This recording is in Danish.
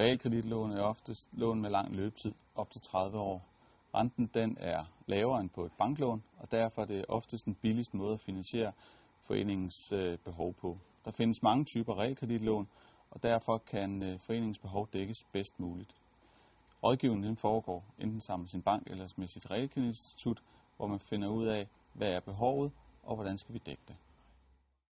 Realkreditlån er oftest lån med lang løbetid, op til 30 år. Renten den er lavere end på et banklån, og derfor er det oftest den billigste måde at finansiere foreningens øh, behov på. Der findes mange typer realkreditlån, og derfor kan øh, foreningens behov dækkes bedst muligt. Rådgivningen foregår enten sammen med sin bank eller med sit realkreditinstitut, hvor man finder ud af, hvad er behovet, og hvordan skal vi dække det.